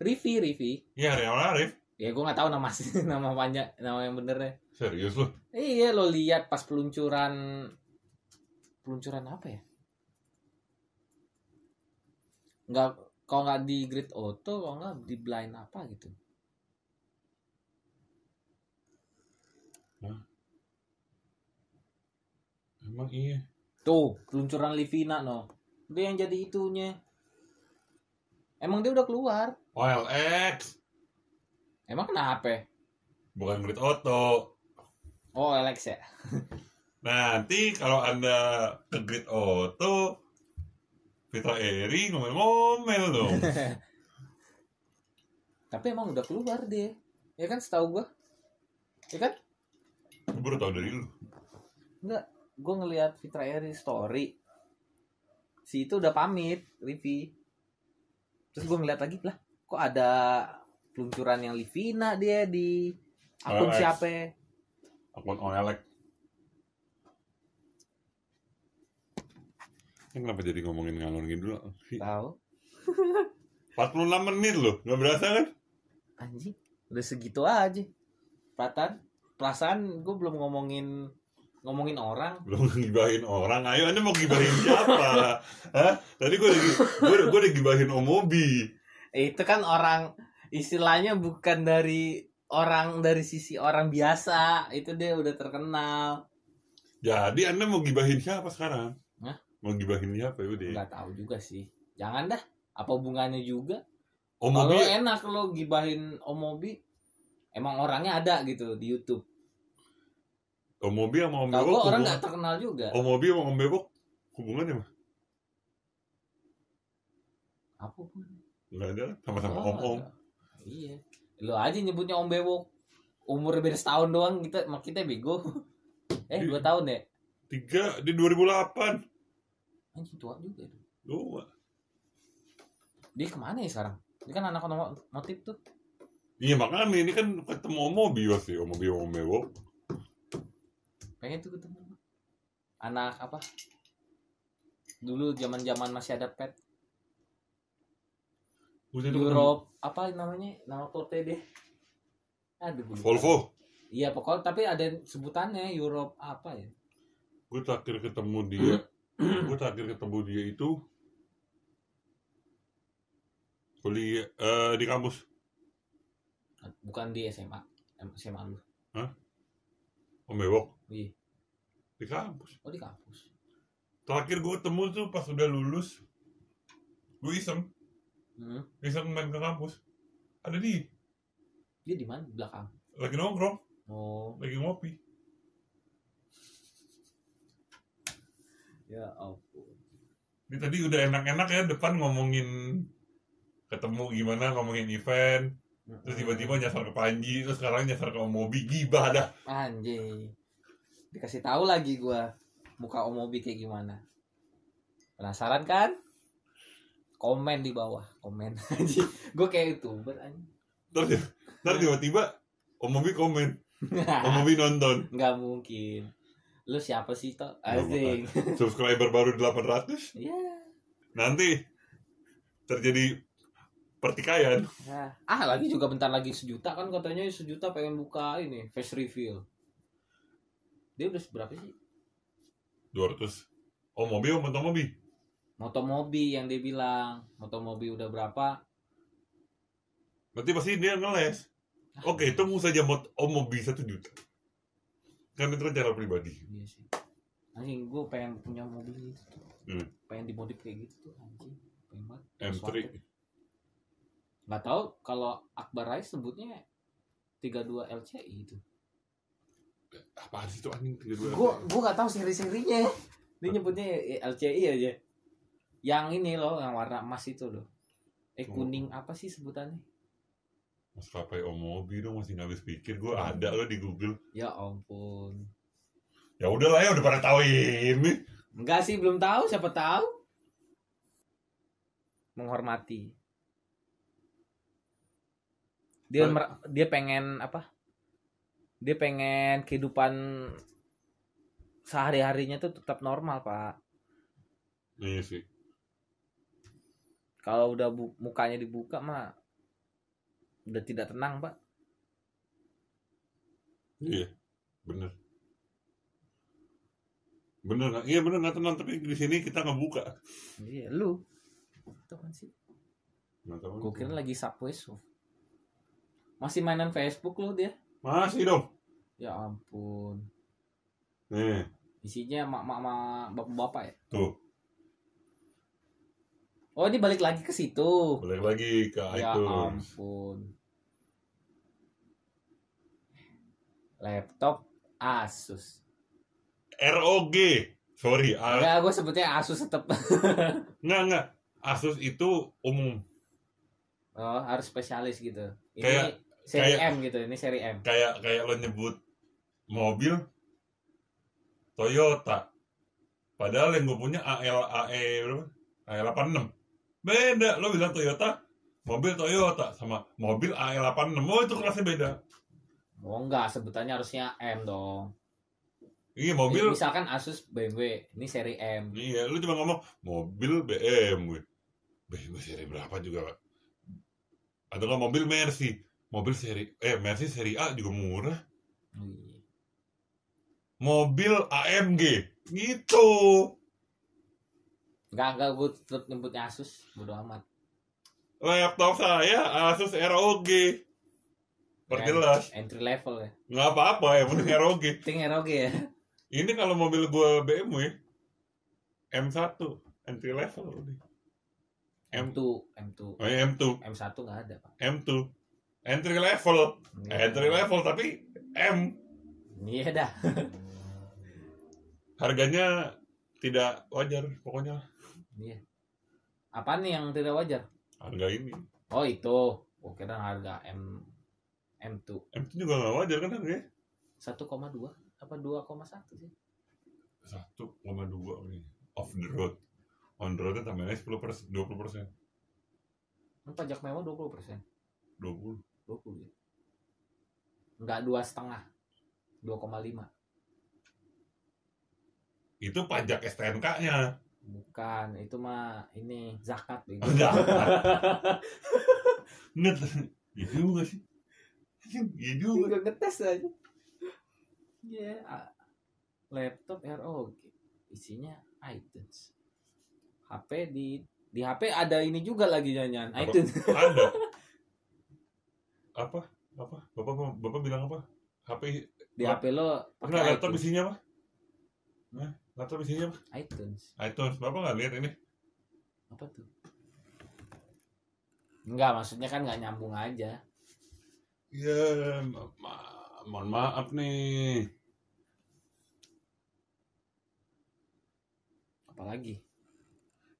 Rivi Rivi iya Haryawan Arif. Ya gue nggak tahu nama <laughs> nama panjang nama yang benernya. Serius loh iya lo lihat pas peluncuran peluncuran apa ya? Nggak kalau nggak di grid auto kalau nggak di blind apa gitu emang iya. Tuh peluncuran Livina no. Dia yang jadi itunya. Emang dia udah keluar. OLX emang kenapa? Bukan grid auto oh Alex ya. <laughs> Nanti kalau anda ke grid auto Fitra Eri ngomel-ngomel dong. <laughs> Tapi emang udah keluar dia. Ya kan setahu gua. Ya kan Gue baru tau dari lu? Enggak gua ngelihat Fitra Eri story. Si itu udah pamit Livi. Terus gua ngeliat lagi lah kok ada peluncuran yang Livina dia di akun OLX. siapa? Akun OLX Ini kenapa jadi ngomongin ngalor dulu tahu. 46 menit loh, nggak berasa kan? anjing udah segitu aja. Perasaan perasaan gue belum ngomongin ngomongin orang. Belum ngibahin orang, ayo anda mau gibahin siapa? <laughs> Hah? Tadi gue udah, gue, gue udah gibahin Om Mobi Eh, itu kan orang istilahnya bukan dari orang dari sisi orang biasa. Itu dia udah terkenal. Jadi anda mau gibahin siapa sekarang? Hah? Mau gibahin siapa? Ya udah. Nggak tahu juga sih. Jangan dah. Apa hubungannya juga? Om kalau enak lo gibahin Om Mobi emang orangnya ada gitu di YouTube Om Mobi sama Om Bebok orang nggak terkenal juga Om Mobi sama Om Bebok hubungannya mah? apa hubungannya? Nggak ada? Sama-sama Oh, om-om ada. iya lo aja nyebutnya Om Bewok umur beda setahun doang kita mak kita bego <laughs> eh dua tahun ya Tiga di 2008 anjing tua juga tuh. Dua dia ke mana ya sekarang dia kan anak otomo- motif tuh Iya makanya ini kan ketemu Om Mobi pasti Om Mobi Om Bebok pengen tuh ketemu anak apa? Dulu zaman zaman masih ada pet. Ketemu. Europe apa namanya? Nama klubnya dia. Aduh. Volvo? Iya pokoknya tapi ada sebutannya Europe apa ya? Gue terakhir ketemu dia <clears throat> gue terakhir ketemu dia itu kuliah eh, di kampus. Bukan di SMA SMA lu. Om Bewok iya. Di kampus. Oh di kampus. Terakhir gue ketemu tuh pas udah lulus gue iseng. Hmm. iseng main ke kampus. Ada di? Dia di mana? Di belakang. Lagi nongkrong. Oh. Lagi ngopi. Ya ampun. Ini tadi udah enak-enak ya depan ngomongin ketemu gimana ngomongin event. Terus tiba-tiba nyasar ke Panji terus sekarang nyasar ke Om Mobi gibah dah. Anjing dikasih tahu lagi gua muka Om Mobi kayak gimana. Penasaran kan? Komen di bawah komen. <laughs> Gue kayak youtuber anjing. Terus ntar tiba-tiba Om Mobi komen. <laughs> Om Mobi nonton. Nggak mungkin. Lu siapa sih toh asing. subscriber baru 800 ya nanti terjadi pertikaian. Nah, ah lagi juga bentar lagi sejuta kan katanya sejuta pengen buka ini face reveal dia udah seberapa sih? 200 Om Mobi Om Om Mobi motomobi yang dia bilang. Motomobi udah berapa? Nanti pasti dia ngeles. Oke tunggu saja mot Om Mobi satu juta. Kan itu kan cara pribadi. Iya sih. Anjing gue pengen punya mobil gitu tuh. Hmm. pengen dimodif kayak gitu tuh anjing. Pengen banget. M3 nggak tahu kalau Akbar Rais sebutnya 32 LCI itu apaan sih itu anjing? Tiga dua gue gue nggak tahu seri-serinya dia nyebutnya LCI aja. Yang ini loh yang warna emas itu loh. Eh Oh. kuning apa sih sebutannya? Maskapai Om Mobi dong masih nggak habis pikir. Gue ada lo di Google. Ya ampun. Ya udahlah ya udah pada tahu ini. Enggak sih belum tahu. Siapa tahu? Menghormati. Dia mer- dia pengen apa dia pengen kehidupan sehari harinya tuh tetap normal pak. Iya sih. Kalau udah bu- mukanya dibuka mah udah tidak tenang pak. Iya bener. Bener nggak iya bener nggak tenang. Tapi di sini kita nggak buka iya lu. Itu kan sih. Gue kira lagi subway surf. Masih mainan Facebook lu dia? Masih dong. Ya ampun. Nih, Isinya mak-mak bapak-bapak ya? tuh. Oh, ini balik lagi ke situ. Balik lagi ke Ya iTunes. ampun. Laptop Asus. ROG. Sorry, Enggak, gue sebutnya Asus tetep. <laughs> enggak enggak. Asus itu umum. Oh, harus spesialis gitu. Ini Kayak- seri kayak- M gitu, ini seri M. Kayak kayak lo nyebut mobil Toyota. Padahal yang gue punya AL AE berapa? AE 86. Beda. Lo bilang Toyota, mobil Toyota sama mobil AE 86. Oh, itu kelasnya beda. Oh enggak, sebutannya harusnya M dong. Iya, mobil Misalkan Asus BMW, ini seri M. Iya, lu cuma ngomong mobil BMW. BMW seri berapa juga, Pak? Atau nggak mobil Mercy. Mobil seri eh Mercy seri A juga murah. Iya. Mobil AMG. Gitu. Enggak, enggak gue tetap nyebutnya Asus, bodo amat. Laptop saya Asus ROG. Perjelas. Entry level ya. Nggak apa-apa ya, penting <laughs> ROG. Ting ROG ya. Ini kalau mobil gua BMW M1 entry level nih. M M2, M2. oh, ya, M2, M1 enggak ada, Pak. M2. Entry level. Entry level tapi M. Iya dah. <laughs> harganya tidak wajar pokoknya Iya. Apa nih yang tidak wajar? harga ini Oh, itu. Oh, kira harga M M2 M itu juga nggak wajar kan harganya 1,2 apa 2,1 sih? satu koma dua ini off the road on the road tambahnya sepuluh persen dua puluh persen Kan pajak mewah 20 persen. dua puluh 20 ya. Enggak dua setengah. 2,5. itu pajak STNK nya Bukan, itu mah ini zakat bego. enggak enggak iya juga sih iya juga Enggak ngetes aja. Ya, a- laptop ROG isinya iTunes. HP di di HP ada ini juga lagi nyanyian iTunes. ada <laughs> apa apa bapak bapak bilang apa HP Di HP lo pakai laptop iTunes. isinya apa Nah, laptop isinya apa iTunes. iTunes bapak nggak lihat ini Apa tuh? Enggak, maksudnya kan nggak nyambung aja. Ya, ma- ma- mohon maaf nih. Apalagi?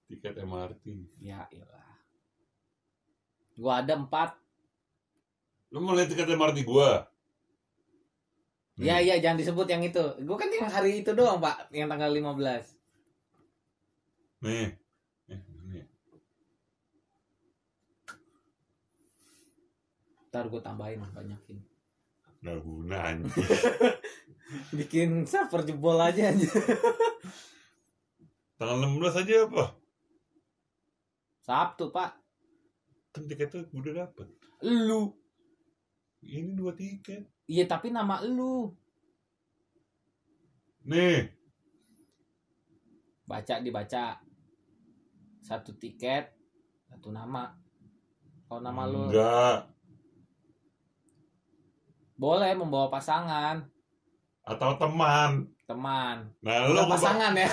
Tiket MRT. Ya iyalah. Gua ada empat. Lu mau lihat tiket MRT gua? Ya iya jangan disebut yang itu. Gua kan yang hari itu doang, Pak, yang tanggal 15. Nih. Eh? Ntar gue tambahin banyakin. Nggak guna. <laughs> Bikin server jebol aja aja. <laughs> Tanggal 16 aja apa? Sabtu, Pak. Kan tiketnya udah dapet. Lu. Ini dua tiket. Iya, tapi nama lu. Nih. Baca dibaca. Satu tiket, satu nama. Kalau nama lu Enggak. boleh membawa pasangan, Atau teman. teman. Nah, lu pasangan ya.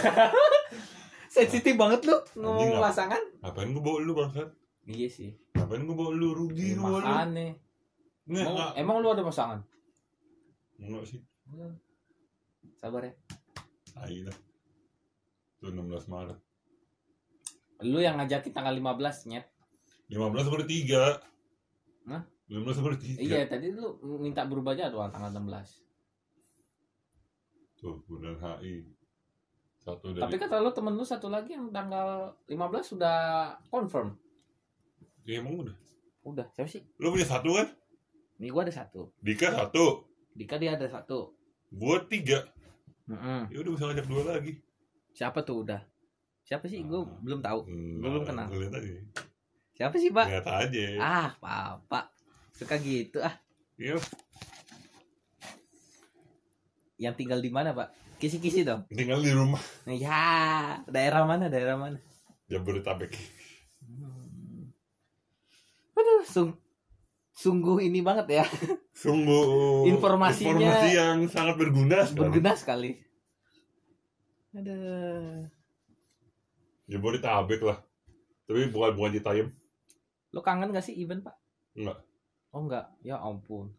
<laughs> Sensitif banget lu ngomong pasangan. Ngapain gua bawa lu bangsat? Iya sih. Ngapain gua bawa lu? Rugi gua lu. Makan nih. Nggak, Emang, nggak. emang lu ada pasangan? Enggak sih. Sabar ya. Ayo lah. Itu 16 Maret. Lu yang ngajakin tanggal 15 nyet. 15 gua udah 3. Hah? 15 gua udah 3. Iya, tadi lu minta berubah jadwal tanggal 16. Tuh, Bundaran HI. Satu dari Tapi kata lu temen lu satu lagi yang tanggal 15 sudah confirm. Ya, emang udah. Udah, siapa sih? Lu punya satu kan? Nih gua ada satu. Dika satu. Dika dia ada satu. Gua tiga. Mm-mm. Ya udah bisa ngajak dua lagi. Siapa tuh udah? Siapa sih? Gue Ah. belum tahu. Belum kenal. Lu Lihat aja. Siapa sih, Pak? Lihat aja. Ah, Pak. Suka gitu ah. Iya, Yang tinggal di mana, Pak? Kisi-kisi dong. tinggal di rumah Ya, daerah mana? Daerah mana? Jabodetabek. Hmm. sung sungguh ini banget ya <laughs> Sungguh Informasinya informasi yang sangat berguna sekali. berguna sekali ada Ya Jabodetabek lah. Tapi bukan bukan Citayam. lo kangen gak sih event pak Enggak. oh enggak ya ampun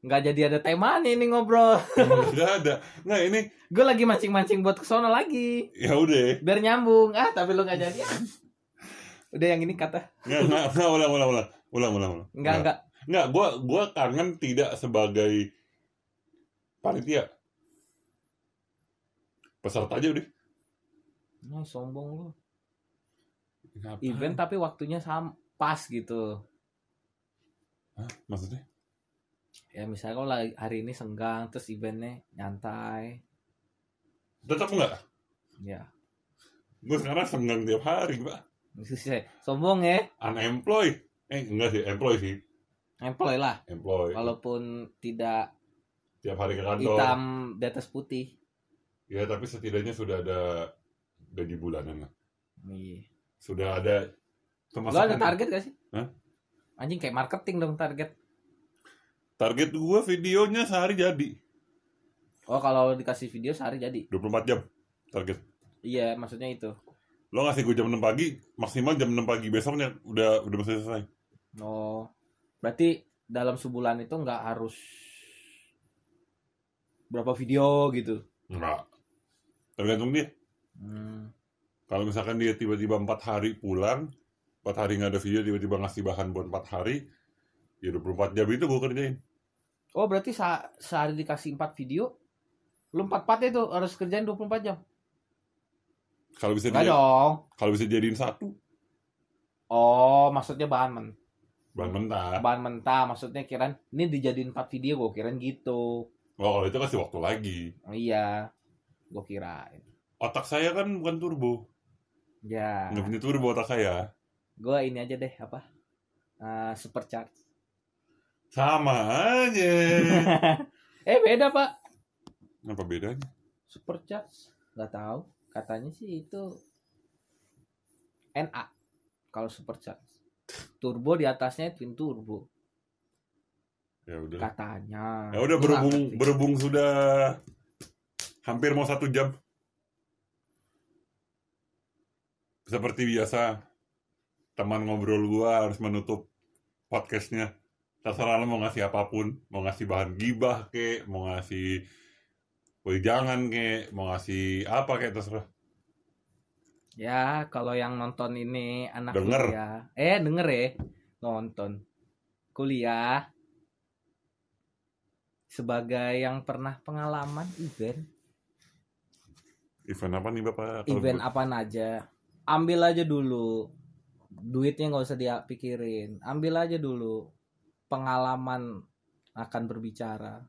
nggak jadi ada tema nih ini ngobrol <laughs> Enggak ada. Enggak ini gue lagi mancing-mancing buat ke sana lagi ya udah. biar nyambung ah tapi lo nggak jadi udah yang ini kata Enggak enggak enggak ulang ulang ulang. Ulang ulang ulang. enggak enggak Enggak, gua gua kangen tidak sebagai panitia. Peserta aja udah. Nah, sombong Ngapain? event tapi waktunya sam pas gitu Hah? Maksudnya? ya misalnya kalau hari ini senggang terus eventnya nyantai Tetap enggak? ya Gue sekarang senggang tiap hari, Pak. <laughs> sombong ya Unemployed. Eh, enggak sih, employed sih. Employ lah Employed. walaupun tidak Tiap hari ke kantor. hitam di atas putih Ya, tapi setidaknya sudah ada gaji bulanan lah. iya Sudah ada lo ada target gak sih Hah? anjing kayak marketing dong target Target gue videonya sehari jadi. oh kalau dikasih video sehari jadi 24 jam target. iya maksudnya itu Lo ngasih gue jam 6 pagi, maksimal jam 6 pagi besoknya udah udah selesai. oh berarti dalam sebulan itu nggak harus berapa video gitu Enggak. Tergantung dia. hmm. Kalau misalkan dia tiba-tiba 4 hari pulang, 4 hari nggak ada video, tiba-tiba ngasih bahan buat 4 hari, ya 24 jam itu gue kerjain. oh berarti se- sehari dikasih 4 video lu 4 part itu harus kerjain 24 jam Kalau bisa dong kalau bisa jadiin satu, oh maksudnya bahan men bahan mentah. bahan mentah maksudnya kirain ini dijadiin 4 video gue kirain gitu Oh, kalau itu kasih waktu lagi. oh, iya gue kirain Otak saya kan bukan turbo. ya Nggak punya turbo otak saya. gue ini aja deh apa Eh, super charge Sama aja. <laughs> eh beda pak Apa bedanya? super charge nggak tahu katanya sih itu NA kalau super charge turbo di atasnya twin turbo Ya udah. katanya Ya udah berhubung ngerti. berhubung sudah hampir mau satu jam. Seperti biasa, teman ngobrol gua harus menutup podcastnya. Terserah lo mau ngasih apa pun, mau ngasih bahan gibah kek, mau ngasih jangan kek, mau ngasih apa kek terserah. Ya kalau yang nonton ini anak Denger. kuliah. Eh denger ya nonton. Kuliah. Sebagai yang pernah pengalaman event. Event apa nih bapak? Event apaan aja. Ambil aja dulu. Duitnya nggak usah dipikirin ambil aja dulu. Pengalaman akan berbicara.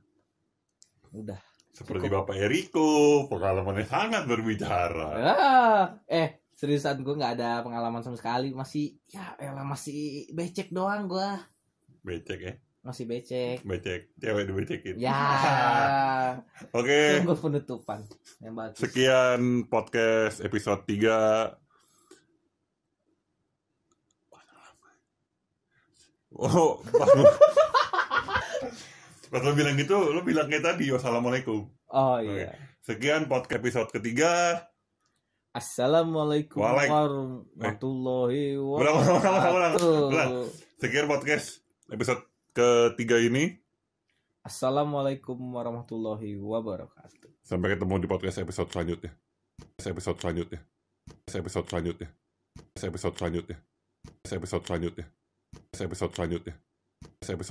Udah Seperti cukup. bapak Eriko, pengalamannya sangat berbicara. ah, eh seriusan gue nggak ada pengalaman sama sekali. Masih ya elah masih becek doang gua. Becek ya, masih becek. Becek, cewek dibecekin. ya. <laughs> Oke. sungguh penutupan. Yang bagus. Sekian podcast episode 3 Oh, <laughs> pas lu bilang gitu, lu bilang kayak tadi, wassalamualaikum. oh iya Sekian podcast episode ketiga. assalamualaikum warahmatullahi ulang. wabarakatuh Sekian podcast episode ketiga ini. Assalamualaikum warahmatullahi wabarakatuh. Sampai ketemu di podcast episode selanjutnya. Episode selanjutnya. Episode selanjutnya. Episode selanjutnya. Episode selanjutnya. Episode selanjutnya. Episode